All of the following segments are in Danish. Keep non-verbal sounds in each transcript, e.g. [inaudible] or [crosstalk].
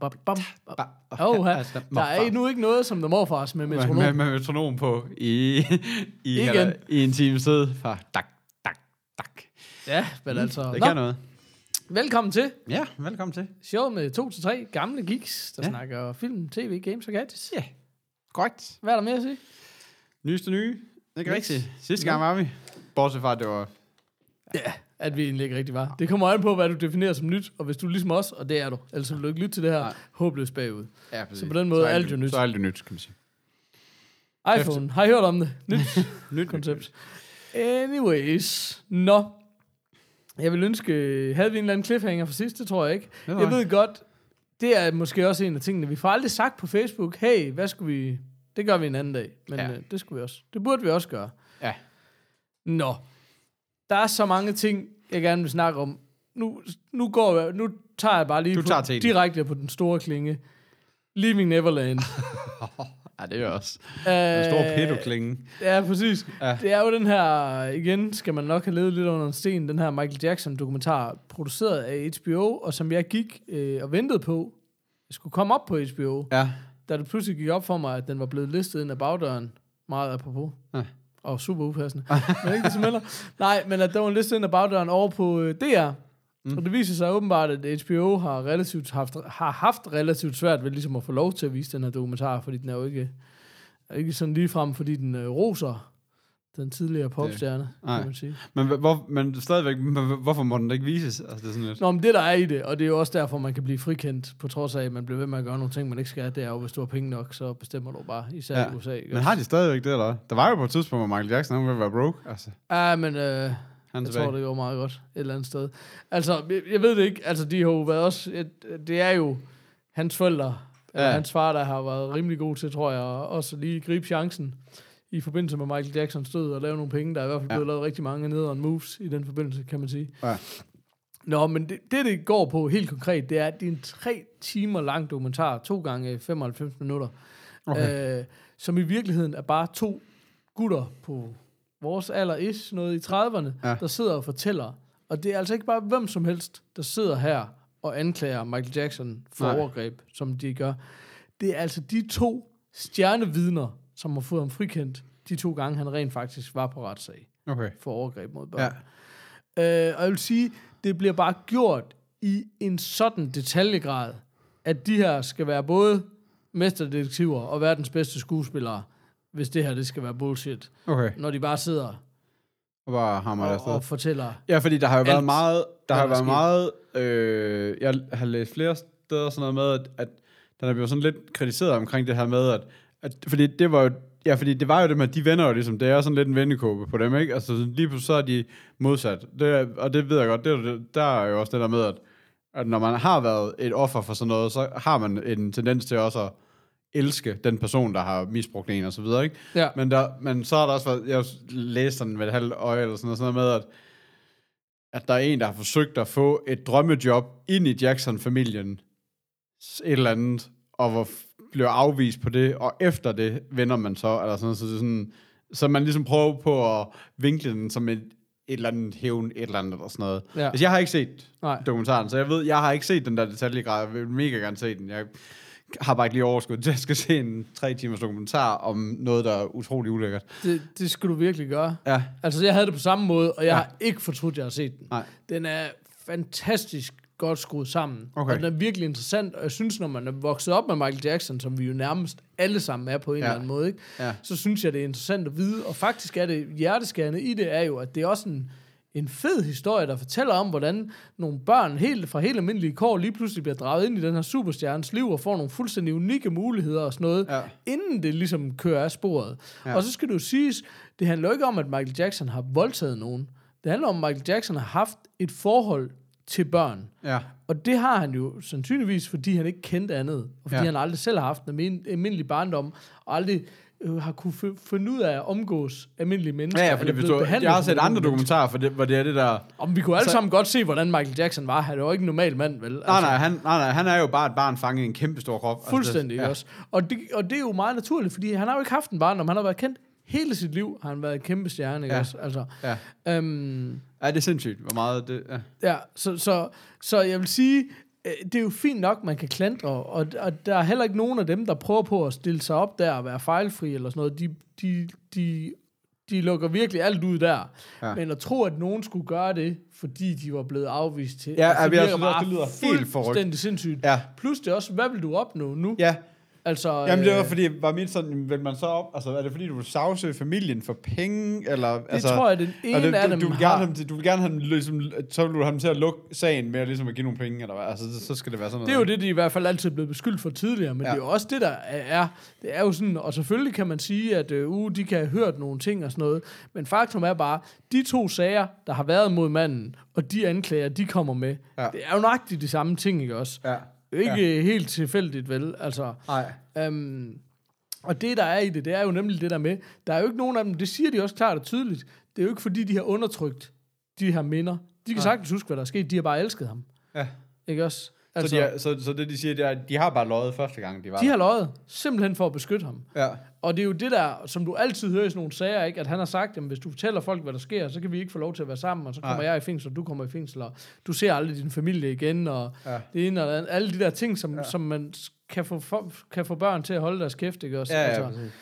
bum, bum, bum. Ba- Oh, altså, der er nu ikke noget, som for os med metronom. med, med metronom på i, i, Igen. eller, i en time tid fra dak, dak, dak. Ja, men altså... Det kan noget. velkommen til Ja, velkommen til. show med to til tre gamle geeks, der Ja. snakker film, tv, games og gadgets. Ja, korrekt. Hvad er der mere at sige? Nyeste nye. Ikke Yes. rigtigt. Sidste gang var vi. Bortset fra, at det var... Ja, at vi egentlig ikke rigtig var. Det kommer an på, hvad du definerer som nyt, og hvis du er ligesom os, og det er du, ellers vil du ikke lytte til det her Nej. håbløst bagud. Ja, præcis. Så på den måde Så er alt jo nyt. Så er alt jo nyt, kan man sige. iPhone, har I hørt om det? [laughs] Nyt Nyt koncept. Anyways, nå. Jeg vil ønske, havde vi en eller anden cliffhanger for sidst, det tror jeg ikke. Jeg ved godt, det er måske også en af tingene, vi får aldrig sagt på Facebook, hey, hvad skulle vi... Det gør vi en anden dag, men ja. øh, det skulle vi også. Det burde vi også gøre. Ja. Nå. Der er så mange ting, jeg gerne vil snakke om. Nu, nu, går jeg, nu tager jeg bare lige Du på, tager direkte på den store klinge. Leaving Neverland. [laughs] Ja, det er jo også. Øh, En stor pedoklinge. Ja, præcis. Ja. Ja. Det er jo den her, igen skal man nok have levet lidt under en sten, den her Michael Jackson-dokumentar, produceret af HBO, og som jeg gik øh, og ventede på, jeg skulle komme op på HBO, Ja. da det pludselig gik op for mig, at den var blevet listet ind af bagdøren, meget apropos. Ja. Og super upassende. [laughs] men ikke det som heller. Nej, men at den var listet ind af bagdøren over på øh, DR. Mm. Og det viser sig åbenbart, at HBO har, relativt haft, har haft relativt svært ved ligesom at få lov til at vise den her dokumentar, fordi den er jo ikke, er ikke sådan lige frem, fordi den øh, roser den tidligere popstjerne, Nej. kan man sige. Men, hvor, men stadigvæk, hvorfor må den ikke vises? Altså, det er sådan lidt... Nå, men det der er i det, og det er jo også derfor, man kan blive frikendt, på trods af, at man bliver ved med at gøre nogle ting, man ikke skal, det er jo, hvis du har penge nok, så bestemmer du bare, især Ja. i USA. Ikke? Men har de stadigvæk det, eller? Der var jo på et tidspunkt, hvor Michael Jackson han ville være broke. Altså, Ja, men øh, han jeg tilbage. tror, det går meget godt et eller andet sted. Altså, jeg, jeg ved det ikke, altså de har jo været også, et, det er jo hans forældre. Ja. hans far, der har været rimelig god til, tror jeg, og også lige gribe chancen i forbindelse med Michael Jacksons død, og lave nogle penge. Der er i hvert fald Ja. blevet lavet rigtig mange nederen moves i den forbindelse, kan man sige. Ja. Nå, men det, det, det går på helt konkret, det er, at det er en tre timer lang dokumentar, to gange 95 minutter, Okay. øh, som i virkeligheden er bare to gutter på vores alder is, noget i 30'erne, Ja. ja. der sidder og fortæller. Og det er altså ikke bare hvem som helst, der sidder her og anklager Michael Jackson for Nej. overgreb, som de gør. Det er altså de to stjernevidner, som har fået ham frikendt de to gange, han rent faktisk var på retssag Okay. for overgreb mod børn. Ja. Øh, og jeg vil sige, det bliver bare gjort i en sådan detaljegrad, at de her skal være både mesterdetektiver og verdens bedste skuespillere, hvis det her det skal være bullshit. Okay. Når de bare sidder Og bare hammer og, og fortæller. Ja, fordi der har jo været Alt, meget... Der har været meget... Øh, jeg har læst flere steder sådan noget med, at, at den er blevet sådan lidt kritiseret omkring det her med, at, at fordi det var jo Ja, fordi det var jo det med, at de venner jo ligesom, det er sådan lidt en vennekåbe på dem, ikke? Altså lige pludselig så er de modsat. Det, og det ved jeg godt, det, er der er jo også det der med, at, at når man har været et offer for sådan noget, så har man en tendens til også at elske den person, der har misbrugt en og så videre, ikke? Ja. Men, der, men så har der også været, jeg læste sådan med et halvt øje eller sådan noget, sådan noget med, at, at der er en, der har forsøgt at få et drømmejob ind i Jackson-familien, et eller andet, og hvor bliver afvist på det, og efter det vender man så, eller sådan så det er sådan, så man ligesom prøver på at vinkle den som et, et eller andet hævn, et eller andet, eller sådan noget. Ja. Altså, jeg har ikke set Nej. dokumentaren, så jeg ved, jeg har ikke set den der detaljegrad, jeg vil mega gerne se den. Jeg har bare ikke lige overskud til at skal se en tre timers dokumentar om noget, der er utrolig ulækkert. Det, det skulle du virkelig gøre. Ja, Altså, jeg havde det på samme måde, og jeg ja. har ikke fortrudt, at jeg har set den. nej. Den er fantastisk godt skruet sammen. Okay. Og den er virkelig interessant, og jeg synes, når man er vokset op med Michael Jackson, som vi jo nærmest alle sammen er på en Ja. eller anden måde, ikke? Ja. så synes jeg, det er interessant at vide. Og faktisk er det hjerteskærende i det, er jo, at det er også en, en fed historie, der fortæller om, hvordan nogle børn helt, fra helt almindelige kår lige pludselig bliver draget ind i den her superstjernes liv og får nogle fuldstændig unikke muligheder og sådan noget, Ja. inden det ligesom kører af sporet. Ja. Og så skal det jo siges, det handler ikke om, at Michael Jackson har voldtaget nogen. Det handler om, at Michael Jackson har haft et forhold til børn. Ja. Og det har han jo sandsynligvis, fordi han ikke kendte andet, og fordi Ja. han aldrig selv har haft en almin- almindelig barndom, og aldrig øh, har kunne finde ud af at omgås almindelige mennesker. Ja, ja, fordi du, behandlet jeg har set andre dokumentarer, for det, hvor det er det der... Om vi kunne alle Så- sammen godt se, hvordan Michael Jackson var. Han var jo ikke en normal mand, vel? Altså, Nej, nej, han, nej, nej, han er jo bare et barn fanget i en kæmpe stor krop. Altså, Fuldstændig det, ja. også. Og det, og det er jo meget naturligt, fordi han har jo ikke haft en barndom. Han har været kendt hele sit liv. Har han været en kæmpe stjerne, ikke Ja. også? Altså, Ja. øhm, ja, det er sindssygt, hvor meget det... Ja. Ja, så, så, så jeg vil sige, øh, det er jo fint nok, man kan klandre, og, og der er heller ikke nogen af dem, der prøver på at stille sig op der og være fejlfri eller sådan noget. De, de, de, de lukker virkelig alt ud der. Ja. Men at tro, at nogen skulle gøre det, fordi de var blevet afvist til, Ja, ja, det virker bare det lyder helt forrykt. fuldstændig sindssygt. Ja. Plus det også, hvad vil du opnå nu? ja, Altså, Jamen, det var øh, fordi, var mit sådan, vil man så op, altså, er det fordi, du vil sagsøge familien for penge, eller, det altså, tror jeg, den ene det, af du, dem du, vil har... gerne have, dem til- du vil gerne have dem, ligesom, så vil du have dem til at lukke sagen med at, ligesom at give nogle penge, eller hvad, altså, så- så skal det være sådan noget. Det er jo det, de i hvert fald altid er blevet beskyldt for tidligere, men Ja. det er jo også det, der er. Det er jo sådan, og selvfølgelig kan man sige, at øh, uh, de kan have hørt nogle ting og sådan noget, men faktum er bare, de to sager, der har været mod manden, og de anklager, de kommer med, ja. det er jo nøjagtigt de samme ting, ikke også? Ja. Ikke ja. helt tilfældigt, vel? Altså, Nej. Øhm, og det, der er i det, det er jo nemlig det der med, der er jo ikke nogen af dem, det siger de også klart og tydeligt, det er jo ikke fordi, de har undertrykt de her minder. De kan Nej. sagtens huske, hvad der er sket. De har bare elsket ham. Ja. Ikke også? Altså, så, de er, så, så det, de siger, det er, at de har bare løjet første gang, de var de der. har løjet, simpelthen for at beskytte ham. Ja. Og det er jo det der, som du altid hører i sådan nogle sager, ikke? at han har sagt, at hvis du fortæller folk, hvad der sker, så kan vi ikke få lov til at være sammen, og så kommer Nej. jeg i fængsel, og du kommer i fængsel, og du ser aldrig din familie igen, og Ja. det ene og det andet. Alle de der ting, som, Ja. ja. som man kan få, for, kan få børn til at holde deres kæft, ikke også? Ja, ja, altså, præcis.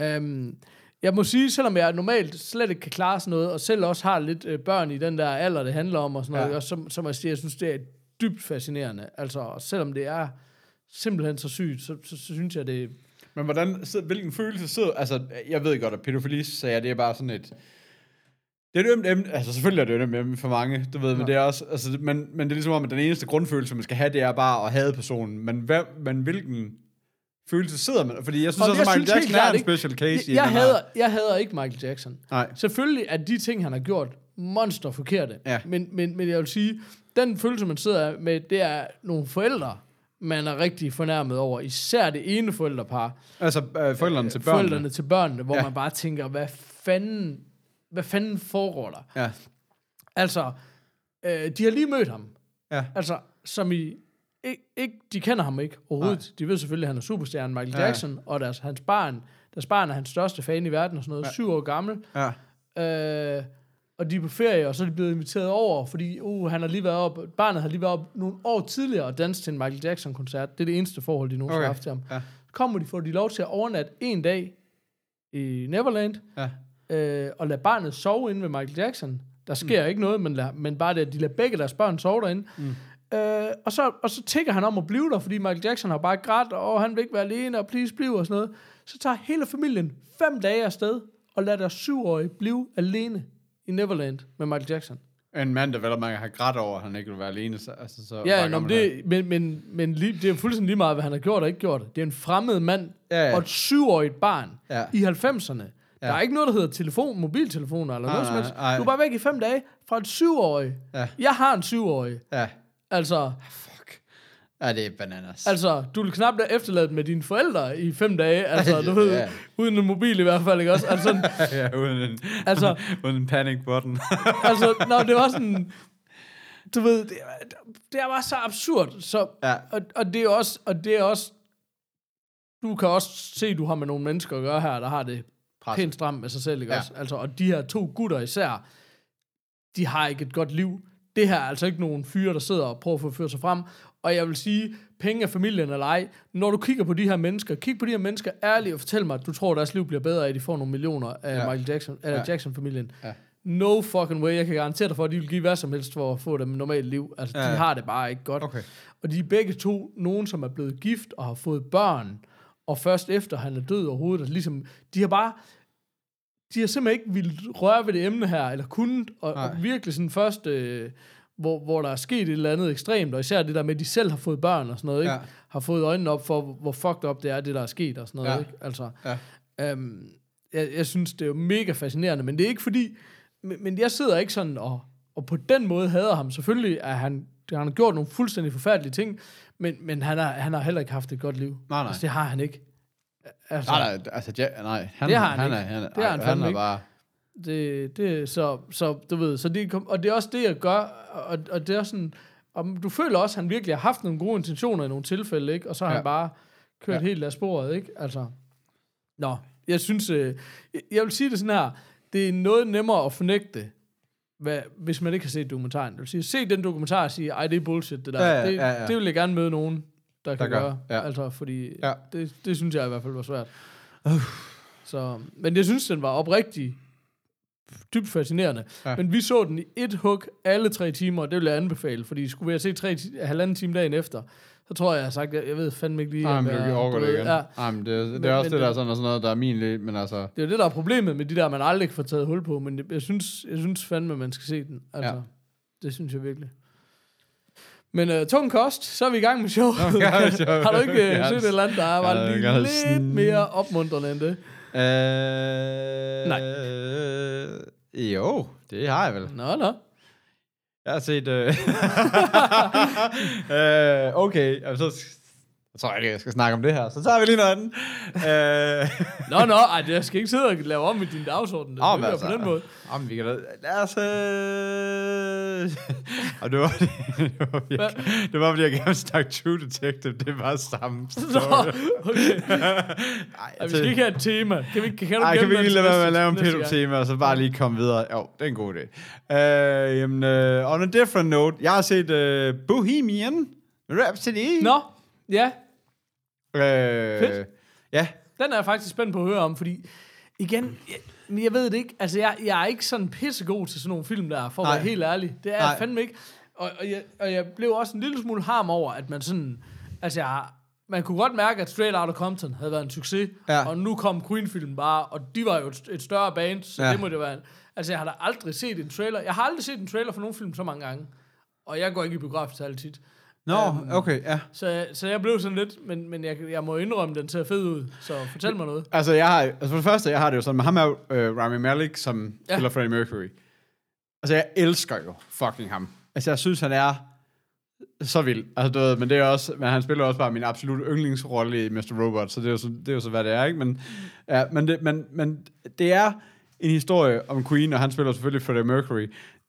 øhm, jeg må sige, selvom jeg normalt slet ikke kan klare sådan noget, og selv også har lidt øh, børn i den der alder, det handler om, og sådan noget, Ja. ikke også, så, må jeg sige, jeg synes, det er dybt fascinerende. Altså, selvom det er simpelthen så sygt, så, så, så synes jeg, det Men hvordan, så, hvilken følelse sidder... Altså, jeg ved godt, at pædofili sager, det er bare sådan et... Det er et ømt emne, altså selvfølgelig er det et ømt emne for mange, du ved, men Ja. det er også, altså, men, men det er ligesom om, at den eneste grundfølelse, man skal have, det er bare at hade personen. Men, hvad, men hvilken følelse sidder man? Fordi jeg synes Og også, jeg at Michael Jackson er en special case. i jeg, jeg, hader, jeg hader ikke Michael Jackson. Nej. Selvfølgelig er de ting, han har gjort, monster forkerte. Ja. Men, men, men jeg vil sige, den følelse, man sidder med, det er nogle forældre, man er rigtig fornærmet over. Især det ene forældrepar. Altså, øh, forældrene til børnene. Forældrene til børnene, hvor Ja. man bare tænker, hvad fanden, hvad fanden foregår der? Ja. Altså, øh, de har lige mødt ham. Ja. Altså, som i... Ikke, ikke, de kender ham ikke overhovedet. Nej. De ved selvfølgelig, at han er superstjernen Michael Ja. ja. Jackson, og deres, hans barn, deres barn er hans største fan i verden og sådan noget, ja. syv år gammel. Ja. Øh, og de er på ferie, og så er de blevet inviteret over, fordi uh, han har lige været op, barnet har lige været op nogle år tidligere og danset til en Michael Jackson-koncert. Det er det eneste forhold, de nogensinde Okay. har haft til ham. Ja. Kommer de, får de lov til at overnatte en dag i Neverland, Ja. øh, og lade barnet sove inde ved Michael Jackson. Der sker mm. ikke noget, men, lad, men bare det, at de lader begge deres børn sove derinde. Mm. Øh, og, så, og så tigger han om at blive der, fordi Michael Jackson har bare grædt, og han vil ikke være alene, og please bliv, og sådan noget. Så tager hele familien fem dage afsted, og lader deres syvårige blive alene i Neverland med Michael Jackson. En mand, der vel og man har grædt over, at han ikke vil være alene. Så, altså, så Ja, nå, men, det, men, men, men lige, det er fuldstændig lige meget, hvad han har gjort og ikke gjort. Det er en fremmed mand Ja, ja. og et syvårigt barn Ja. i 90'erne. Ja. Der er ikke noget, der hedder telefon, mobiltelefoner eller Nej, noget som helst. Du er bare væk i fem dage fra et syvårig. Ja. Jeg har en syvårig. Ja. Altså. Ja, det er bananas. altså, du vil knap blive efterladt med dine forældre i fem dage. [laughs] Altså, du ved, Ja. uden en mobil i hvert fald, ikke også? Altså, [laughs] ja, uden en, Altså- [laughs] uden en panic button. altså når det var sådan... Du ved, det, det bare så absurd. Så, Ja. og, og, det er også, og det er også... Du kan også se, du har med nogle mennesker at gøre her, der har det Presset. pænt stramt med sig selv, ikke ja. også? Altså, og de her to gutter især, de har ikke et godt liv. Det her er altså ikke nogen fyre, der sidder og prøver at få ført sig frem. Og jeg vil sige, penge af familien eller ej, når du kigger på de her mennesker, kig på de her mennesker ærligt og fortæl mig, at du tror, at deres liv bliver bedre at de får nogle millioner af Ja. Michael Jackson, eller Ja. ja. Jackson-familien. Ja. No fucking way. Jeg kan garantere dig for, at de vil give hvad som helst for at få dem normalt liv. Altså, Ja. de har det bare ikke godt. Okay. Og de er begge to nogen, som er blevet gift og har fået børn, og først efter han er død overhovedet, og ligesom, de har bare, de har simpelthen ikke ville røre ved det emne her, eller kunnet, og, Nej. og virkelig sådan først, øh, hvor, hvor der er sket et eller andet ekstremt, og især det der med, at de selv har fået børn og sådan noget, ikke? Ja. har fået øjnene op for, hvor fucked up det er, det der er sket og sådan noget, Ja. ikke? Altså, Ja. øhm, jeg, jeg synes, det er jo mega fascinerende, men det er ikke fordi, men, men jeg sidder ikke sådan og, og på den måde hader ham. Selvfølgelig er han, han har gjort nogle fuldstændig forfærdelige ting, men, men han, har, han har heller ikke haft et godt liv. Nej, nej. Altså, det har han ikke. Altså, Nej, nej, altså, ja, nej. Han, Det har han han ikke. Er, han, Det har han han fandme er bare... Det, det, så, så du ved, så det, kom- og det er også det, jeg gør, og, og det er sådan, og du føler også, at han virkelig har haft nogle gode intentioner i nogle tilfælde, ikke? Og så har Ja. han bare kørt Ja. helt af sporet, ikke? Altså, nå, jeg synes, øh, jeg- vil sige det sådan her, det er noget nemmere at fornægte, hvad, hvis man ikke har set dokumentaren. Jeg vil sige, se den dokumentar og sige, ej, det er bullshit, det der. Ja, ja, det, ja, ja. det vil jeg gerne møde nogen, der, kan gør, gøre. ja. Altså, fordi Ja. det, det synes jeg i hvert fald var svært. Så, men jeg synes, den var oprigtig dybt fascinerende. Ja. Ja. Men vi så den i et hug alle tre timer, og det vil jeg anbefale, fordi skulle vi have set tre, halvanden time dagen efter, så tror jeg, jeg har sagt, jeg, jeg ved fandme ikke lige... Nej, men du det ved, igen. Ja, Ja. men det, det Men- er også men det, der er det- sådan, sådan noget, der er min lidt, men altså... det er jo det, der er problemet med de der, man aldrig får taget hul på, men jeg, jeg synes, jeg synes fandme, man skal se den. Altså, Ja. ja. Det synes jeg virkelig. Men uh, tung kost, så er vi i gang med showet. Kost, ja. [laughs] Har du ikke Jeg har- set et eller andet, der er jeg jeg har lidt mere opmuntrende end det? Øh, Nej. Øh, jo, det har jeg vel. Nå, nå. Jeg har set... Øh, [laughs] øh, okay, altså, så jeg tror ikke, jeg skal snakke om det her. Så tager vi lige noget andet. Øh, Nå, nå, ej, det- jeg skal ikke sidde og lave om i din dagsorden. Det oh, på den måde. Om vi kan da... Lad os... Øh... [laughs] Og det var, det, var, virkelig, det var, fordi jeg gerne snakke True Detective. Det var samme Nå, story. okay. Ej, [laughs] Ej, vi skal ikke have et tema. Kan, vi, kan, du Ej, kan vi ikke lade være med at lave en næste pedo gang? tema og så bare lige komme videre? Jo, det er en god idé. Uh, jamen, uh, on a different note, jeg har set uh, Bohemian Rhapsody. Nå, ja. Uh, Fedt. Ja, Den er jeg faktisk spændt på at høre om, fordi igen, jeg, jeg ved det ikke. Altså, jeg, jeg er ikke sådan pissegod til sådan nogle film der, for at Nej. være helt ærlig. Det er Nej. jeg fandme ikke. Og, og, jeg, og jeg blev også en lille smule harm over, at man sådan... Altså, jeg, man kunne godt mærke, at Straight Outta Compton havde været en succes, Ja. og nu kom Queen-filmen bare, og de var jo et, et større band, så Ja. det må det være. en- Altså, jeg har da aldrig set en trailer. Jeg har aldrig set en trailer for nogen film så mange gange. Og jeg går ikke i biografen så tit. Nå, Øhm, okay, ja. Så, så jeg blev sådan lidt, men, men jeg, jeg må indrømme, den ser fed ud. Så fortæl mig noget. Altså, jeg har, altså for det første, jeg har det jo sådan, men ham er jo uh, Rami Malek, som ja. Ja. spiller Freddie Mercury. Altså, jeg elsker jo fucking ham. Altså, jeg synes, han er så vild. Altså, du ved, men det er også, men han spiller også bare min absolut yndlingsrolle i Mr. Robot, så det er jo så, det er jo så hvad det er, ikke? Men, ja, men, det, men, men det er en historie om Queen, og han spiller selvfølgelig Freddie Mercury.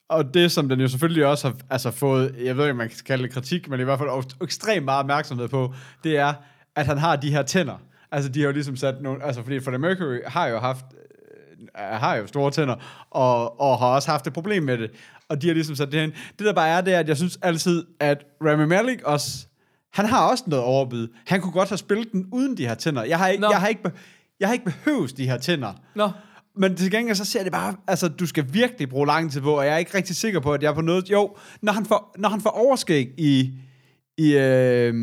Og det, som den jo selvfølgelig også har altså, fået, jeg ved ikke, om man kan kalde det kritik, men i hvert fald ekstremt meget opmærksomhed på, det er, at han har de her tænder. Altså, de har jo ligesom sat nogle, altså, fordi Freddie Mercury har jo haft øh, har jo store tænder, og, og har også haft et problem med det. Og de har ligesom sat det hen. Det der bare er, det er, at jeg synes altid, at Rami Malek også, han har også noget overbid. Han kunne godt have spillet den uden de her tænder. Jeg har ikke, Nå. jeg har ikke, jeg har ikke behøves de her tænder. Nå, Men til gengæld så ser det bare, altså du skal virkelig bruge lang tid på, og jeg er ikke rigtig sikker på, at jeg er på noget, jo, når han får, når han får overskæg i, i, øh,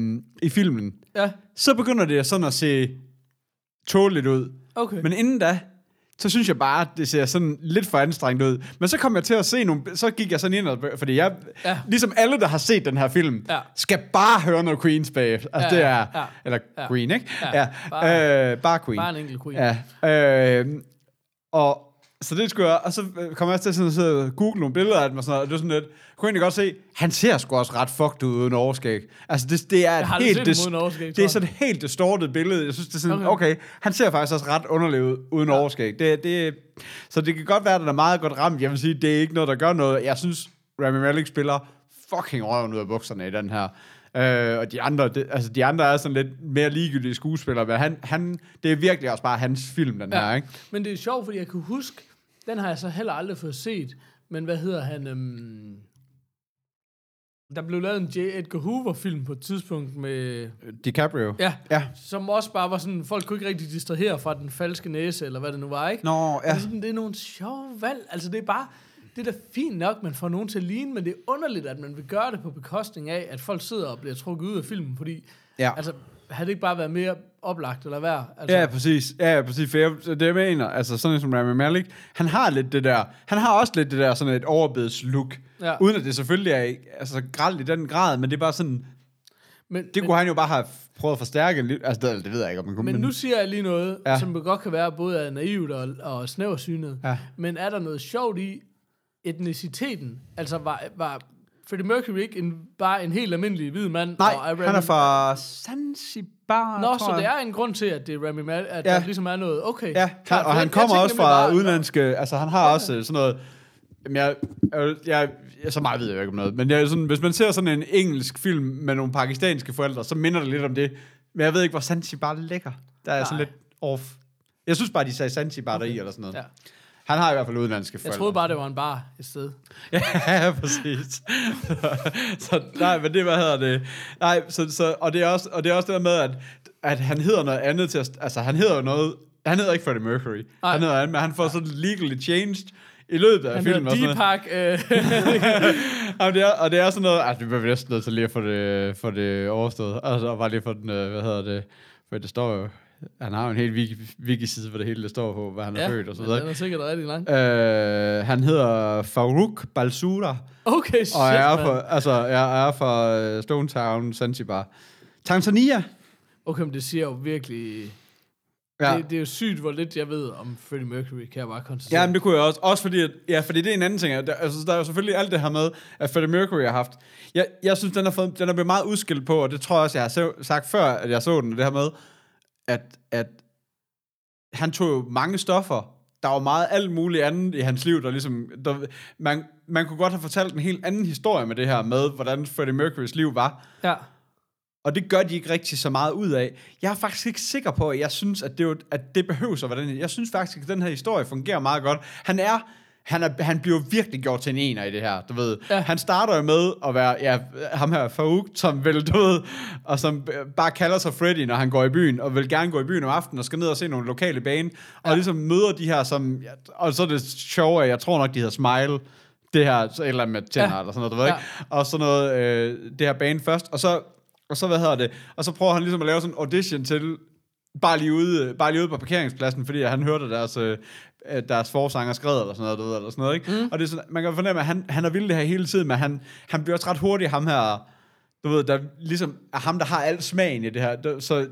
i filmen, ja, så begynder det sådan at se tåligt ud. okay. Men inden da, så synes jeg bare, at det ser sådan lidt for anstrengt ud. Men så kom jeg til at se nogle, så gik jeg sådan ind, og, fordi jeg, ja. Ligesom alle, der har set den her film, Ja. skal bare høre noget Queens bagefter. Altså Ja, det er, ja. eller Ja. Queen, ikke? Ja, Ja, bare- øh, bare Queen. Bare en enkelt queen. Ja, øh, og så det skulle jeg, og så øh, kom jeg til sådan at sidde og google nogle billeder af dem og sådan noget, og det var sådan lidt, jeg kunne egentlig godt se, han ser sgu også ret fucked ud uden overskæg. Altså det, det er et helt, det, det er sådan et helt distortet billede. Jeg synes, det er sådan, okay, Okay. han ser faktisk også ret underlig ud uden ja. overskæg. Det, det, så det kan godt være, at den er meget godt ramt. Jeg vil sige, det er ikke noget, der gør noget. Jeg synes, Rami Malek spiller fucking røven ud af bukserne i den her. Øh, og de andre, det, altså de andre er sådan lidt mere ligegyldige skuespillere, men han, han, det er virkelig også bare hans film, den ja. her, ikke? Men det er sjovt, fordi jeg kan huske, den har jeg så heller aldrig fået set, men hvad hedder han? Øhm, der blev lavet en J. Edgar Hoover-film på et tidspunkt med... DiCaprio. Ja, Ja. som også bare var sådan, folk kunne ikke rigtig distrahere fra den falske næse, eller hvad det nu var, ikke? Nå, Ja. Det, er sådan, det er nogle sjove valg. Altså, det er bare... Det er da fint nok, man får nogen til at ligne, men det er underligt, at man vil gøre det på bekostning af, at folk sidder og bliver trukket ud af filmen, fordi... Ja. Altså, havde det ikke bare været mere oplagt eller værd? Altså, Ja, præcis. Ja, præcis. For jeg, det jeg mener, altså sådan en som Rami Malek, han har lidt det der, han har også lidt det der sådan et overbedslook. Ja. Uden at det selvfølgelig er altså, gralt i den grad, men det er bare sådan, men, det men, kunne han jo bare have prøvet at forstærke lidt. Altså, det, det ved jeg ikke, om man kunne. Men nu siger jeg lige noget, Ja. ja. som godt kan være både er naivt og, og snæversynet. Ja. Men er der noget sjovt i, etniciteten, altså var, var Freddie Mercury ikke en, bare en helt almindelig hvid mand? Nej, og han er fra Zanzibar, Nå, så jeg. det er en grund til, at det er Rami Malek, at Ja. der ligesom er noget, okay. Ja, for og jeg- han kommer også fra bare- udenlandske, altså han har også øh, sådan noget, jamen jeg, jeg, jeg, jeg, så meget ved jeg ikke om noget, men jeg, sådan, hvis man ser sådan en engelsk film med nogle pakistanske forældre, så minder det lidt om det, men jeg ved ikke, hvor Zanzibar ligger. Der er sådan Nej. lidt off. Jeg synes bare, de sagde Zanzibar okay. deri, eller sådan noget. Ja. Han har i hvert fald udenlandske Jeg forældre. troede bare, det var en bar et sted. [laughs] ja, præcis. [laughs] så, nej, men det, hvad hedder det? Nej, så, så, og, det er også, og det er også det der med, at, at han hedder noget andet til at, altså han hedder jo noget, han hedder ikke Freddie Mercury. Nej. Han hedder andet, men han får sådan legally changed i løbet af Han filmen. noget. Deepak, øh, [laughs] Jamen, det er, og det er sådan noget, altså, vi bliver næsten nødt til lige at få det, få det overstået. Altså, og bare lige få den, øh, hvad hedder det, for det står jo, han har jo en helt wiki- wiki-side, hvor det hele det står på, hvad han er ja, født og så videre. den er sikkert rigtig lang. Øh, han hedder Farouk Balsura, Okay, shit, og jeg er, mand. fra, altså, jeg er fra øh, Stone Town, Zanzibar. Tanzania. Okay, men det siger jo virkelig... Ja. Ja. Det, det er jo sygt, hvor lidt jeg ved om Freddie Mercury, kan jeg bare konstatere. Ja, men det kunne jeg også. Også fordi, at, ja, fordi det er en anden ting. Der, altså, der er jo selvfølgelig alt det her med, at Freddie Mercury har haft. Jeg, jeg synes, den har, fået, den er blevet meget udskilt på, og det tror jeg også, jeg har sagt før, at jeg så den, det her med, at, at han tog jo mange stoffer. Der var meget alt muligt andet i hans liv, der ligesom... Der, man, man kunne godt have fortalt en helt anden historie med det her med, hvordan Freddie Mercurys liv var. Ja. Og det gør de ikke rigtig så meget ud af. Jeg er faktisk ikke sikker på, at jeg synes, at det, at det behøver den her. Jeg synes faktisk, at den her historie fungerer meget godt. Han er, han, er, han bliver virkelig gjort til en ener i det her, du ved. Ja. Han starter jo med at være, ja, ham her Farouk, som vel, du ved, og som bare kalder sig Freddy, når han går i byen, og vil gerne gå i byen om aftenen, og skal ned og se nogle lokale bane, og ligesom møder de her, som, ja, og så er det sjove, at jeg tror nok, de hedder Smile, det her, så et eller andet med tænder, Ja. ja. eller sådan noget, du ved Ja. ikke? Og sådan noget, øh, det her bane først, og så, og så, hvad hedder det, og så prøver han ligesom at lave sådan en audition til, bare lige ude, bare lige ude på parkeringspladsen, fordi han hørte deres, øh, deres forsanger skred, eller sådan noget, du ved, eller sådan noget, ikke? Mm. Og det er sådan, man kan fornemme, at han, han har vildt det her hele tiden, men han, han bliver også ret hurtigt ham her, du ved, der ligesom er ham, der har al smagen i det her. Så,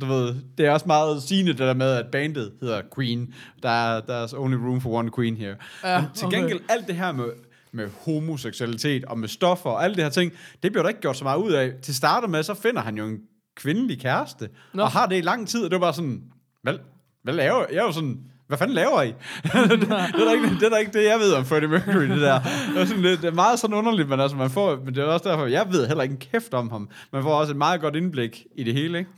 du ved, det er også meget sigende det der med, at bandet hedder Queen. Der er there's only room for one queen here. Ja, Men til okay. gengæld, alt det her med, med homoseksualitet og med stoffer og alle det her ting, det bliver der ikke gjort så meget ud af. Til starter med, så finder han jo en kvindelig kæreste, Nå. Og har det i lang tid, og det var bare sådan, hvad, hvad laver? Jeg er jo sådan, hvad fanden laver I? det, [laughs] det, er da ikke, det er da ikke det, jeg ved om Freddie Mercury, det der. Det er, sådan lidt, det er meget sådan underligt, men, altså, man får, men det er også derfor, jeg ved heller ikke en kæft om ham. Man får også et meget godt indblik i det hele, ikke?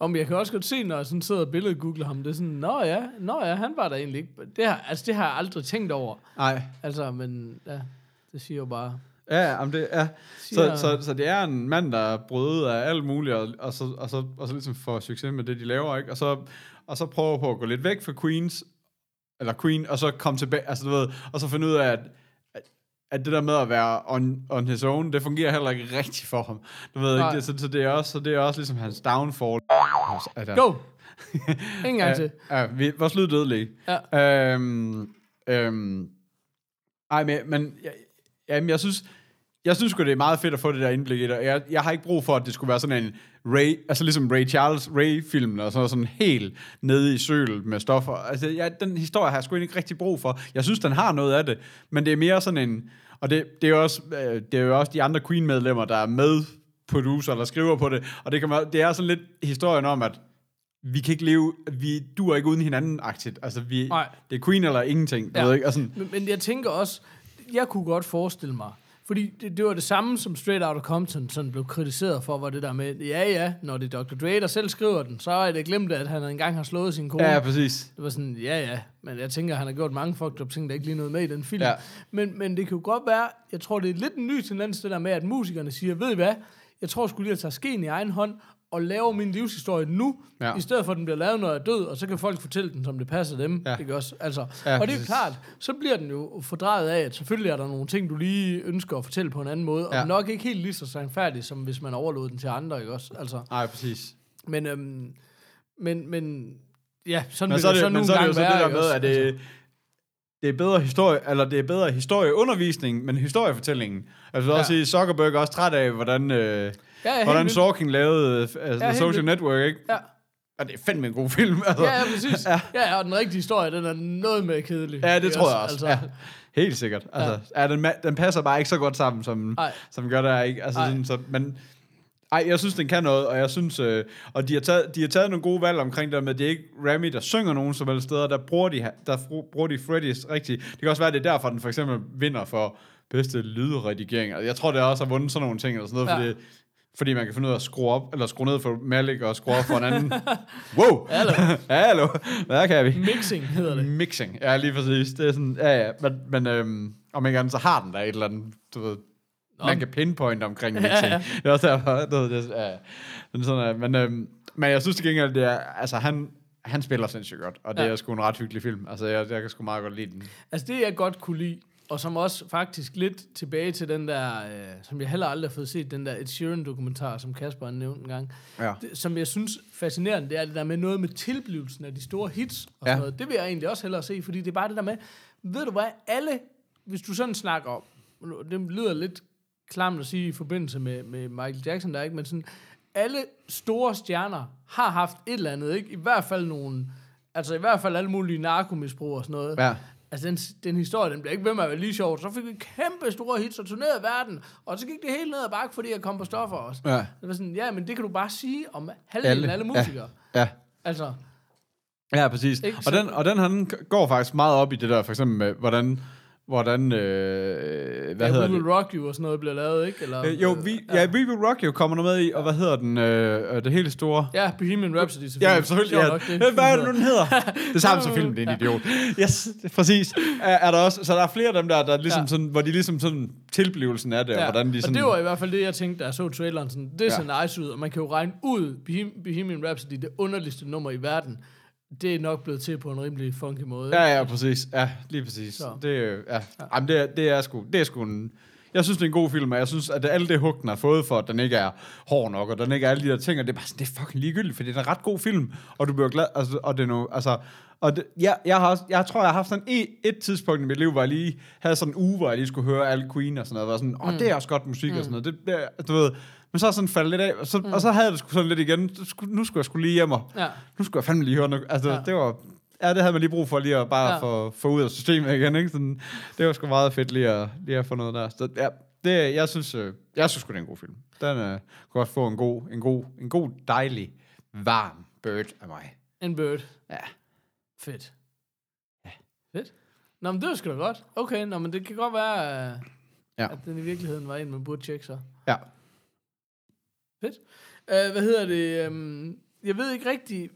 Om jeg kan også godt se, når jeg sådan sidder og billedet googler ham, det er sådan, nå ja, nå ja, han var der egentlig ikke. Det har, altså, det har jeg aldrig tænkt over. Nej. Altså, men ja, det siger jo bare... Ja, jamen det. Siger- Så, så, så det er en mand, der er brødet af alt muligt, og, og, så, og, så, og så ligesom får succes med det, de laver, ikke? Og så, og så prøver på at gå lidt væk fra Queens, eller Queen, og så komme tilbage, altså du ved, og så finde ud af, at, at, at det der med at være on, on his own, det fungerer heller ikke rigtigt for ham. Du ved Nej. ikke, det, så, så, det er også, så det er også ligesom hans downfall. At Go! [laughs] Ingen gang til. Ja, vi, vores lyd dødelige. Ja. Øhm, øhm, ej, men, men jeg, jamen, jeg synes, jeg synes sgu, det er meget fedt at få det der indblik i det. og Jeg, jeg har ikke brug for, at det skulle være sådan en Ray, altså ligesom Ray Charles Ray-film, og sådan, sådan helt nede i sølet med stoffer. Altså, jeg, den historie har jeg sgu ikke rigtig brug for. Jeg synes, den har noget af det, men det er mere sådan en, og det, det, er, jo også, øh, det er jo også de andre Queen-medlemmer, der er med producer, eller skriver på det, og det, kan man, det er sådan lidt historien om, at vi kan ikke leve, vi duer ikke uden hinanden-agtigt. Altså, vi, Nej. det er Queen eller ingenting. Ja. ved ikke? Altså, Men, men jeg tænker også, jeg kunne godt forestille mig, fordi det, det var det samme, som Straight Outta Compton sådan blev kritiseret for, var det der med, ja ja, når det er Dr. Dre, der selv skriver den, så er det glemt, at han engang har slået sin kone. ja, præcis. Det var sådan, ja ja, men jeg tænker, han har gjort mange fucked up ting, der ikke lige noget med i den film. Ja. Men, men det kan jo godt være, jeg tror, det er lidt en ny tendens, det der med, at musikerne siger, ved I hvad, jeg tror skulle lige at tage skeen i egen hånd, og lave min livshistorie nu, Ja. i stedet for at den bliver lavet, når jeg er død, og så kan folk fortælle den, som det passer dem. Ja. Ikke også? Altså, Ja, og det er præcis. klart, så bliver den jo fordrejet af, at selvfølgelig er der nogle ting, du lige ønsker at fortælle på en anden måde, og Ja. nok ikke helt lige så sandfærdig, som hvis man overlod den til andre, ikke også? Altså, Nej, præcis. men, øhm, men, men, ja, sådan Men vil så er det, det, så men nogle så er det jo gange så det være, der med, også? at det, det er bedre historie, eller det er bedre historieundervisning, men historiefortællingen. Altså, vil også Ja. sige, Zuckerberg er også træt af, hvordan, øh, ja, ja, hvordan. Sorkin lavede uh, Ja, The Social vildt. Network, ikke? Ja. Og det er fandme en god film. [laughs] Altså. Ja, ja, præcis. Ja. ja, og den rigtige historie, den er noget mere kedelig. Ja, det tror jeg også. Altså. Ja. Helt sikkert. Altså, ja. Ja, den, den passer bare ikke så godt sammen, som, Ej. som gør der ikke. Altså, Ej. sådan, så, men ej, jeg synes, den kan noget, og jeg synes, øh, og de har, taget, de har taget nogle gode valg omkring det med, at det er ikke Remy, der synger nogen som helst steder, der bruger de, der bruger de Freddys rigtigt. Det kan også være, at det er derfor, den for eksempel vinder for bedste lydredigering. Altså, Jeg tror, det også har vundet sådan nogle ting, eller sådan noget, ja. fordi, fordi man kan finde ud af at skrue op, eller skrue ned for Malik, og skrue op for en anden. [laughs] wow! Hallo. [laughs] Hallo! Hvad kan vi? Mixing hedder det. Mixing, ja, lige præcis. Det er sådan, ja, ja, men, men øhm, om ikke andet, så har den der et eller andet, du ved, man kan pinpoint omkring mixing. Ja, ja. Det er også derfor, du ved, det, ja, men sådan, er- men, øhm, men jeg synes til gengæld, det er, altså han, han spiller sindssygt godt, og det Ja. er sgu en ret hyggelig film. Altså, jeg, jeg kan sgu meget godt lide den. Altså det, jeg godt kunne lide, og som også faktisk lidt tilbage til den der, øh, som jeg heller aldrig har fået set, den der Ed Sheeran-dokumentar, som Kasper har nævnt en gang, Ja. det, som jeg synes fascinerende, det er det der med noget med tilblivelsen af de store hits og sådan Ja. noget. Det vil jeg egentlig også hellere se, fordi det er bare det der med, ved du hvad, alle, hvis du sådan snakker om, det lyder lidt klamt at sige i forbindelse med, med Michael Jackson der, ikke? men sådan, alle store stjerner har haft et eller andet, ikke? I hvert fald nogle, altså i hvert fald alle mulige narkomisbrug og sådan noget. Ja. Altså, den, den historie, den bliver ikke ved med at være lige sjov. Så fik vi kæmpe store hits og turnerede verden, og så gik det helt ned ad bakke, fordi jeg kom på stoffer også. Ja. Det var sådan, ja, men det kan du bare sige om halvdelen af alle musikere. Ja. Altså, Ja, præcis. Ikke? Og den, og den han går faktisk meget op i det der, for eksempel med, hvordan, hvordan øh, hvad ja, hedder We det? Will Rock You og sådan noget bliver lavet, ikke? Eller, Øh, jo, vi, ja, We Will Rock You kommer der med i, og hvad hedder den, øh, øh, det helt store? Ja, Bohemian Rhapsody selvfølgelig. Ja, selvfølgelig. Ja. nok, Hvad er det nu, den hedder? [laughs] Det samme som filmen, det er en Ja. idiot. Yes, præcis. Er, er der også, så der er flere af dem der, der ligesom Ja. ja. sådan, hvor de ligesom sådan, tilblivelsen af det, ja. og hvordan de sådan... Og det var i hvert fald det, jeg tænkte, da jeg så traileren. Sådan, det ser Ja. nice ud, og man kan jo regne ud, Bohem- Bohemian Rhapsody, det underligste nummer i verden, det er nok blevet til på en rimelig funky måde. Ja, ja, præcis. Ja, lige præcis. Så. Det, øh, ja. Jamen, det, er, det, er sgu, det er sgu en... Jeg synes, det er en god film, og jeg synes, at alt det hug, den har fået for, at den ikke er hård nok, og den ikke er alle de der ting, og det er bare sådan, det er fucking ligegyldigt, for det er en ret god film, og du bliver glad, altså, og det er nu, altså, og det, jeg, jeg, har også, jeg tror, jeg har haft sådan et, et tidspunkt i mit liv, hvor jeg lige havde sådan en uge, hvor jeg lige skulle høre alle Queen og sådan noget, og sådan, åh, det er også godt musik og sådan noget, det, det, du ved, men så er sådan faldet lidt af, og så, mm. og så havde jeg det sgu sådan lidt igen, nu skulle jeg skulle lige hjem, og Ja. nu skulle jeg fandme lige høre noget, altså, Ja. det var, Ja, det havde man lige brug for lige at bare Ja. få, få ud af systemet igen, ikke? Sådan, det var sgu meget fedt lige at, lige at få noget der. Så ja, det, jeg synes, øh, jeg synes det er en god film. Den øh, kunne også få en god, en god, en god, dejlig, varm bird af mig. En bird. Ja. Fedt. Ja. Fedt. Nå, men det var sgu da godt. Okay, nå, men det kan godt være, øh, Ja. at den i virkeligheden var en, man burde tjekke så. Ja. Fedt. Uh, hvad hedder det? Um, jeg ved ikke rigtigt...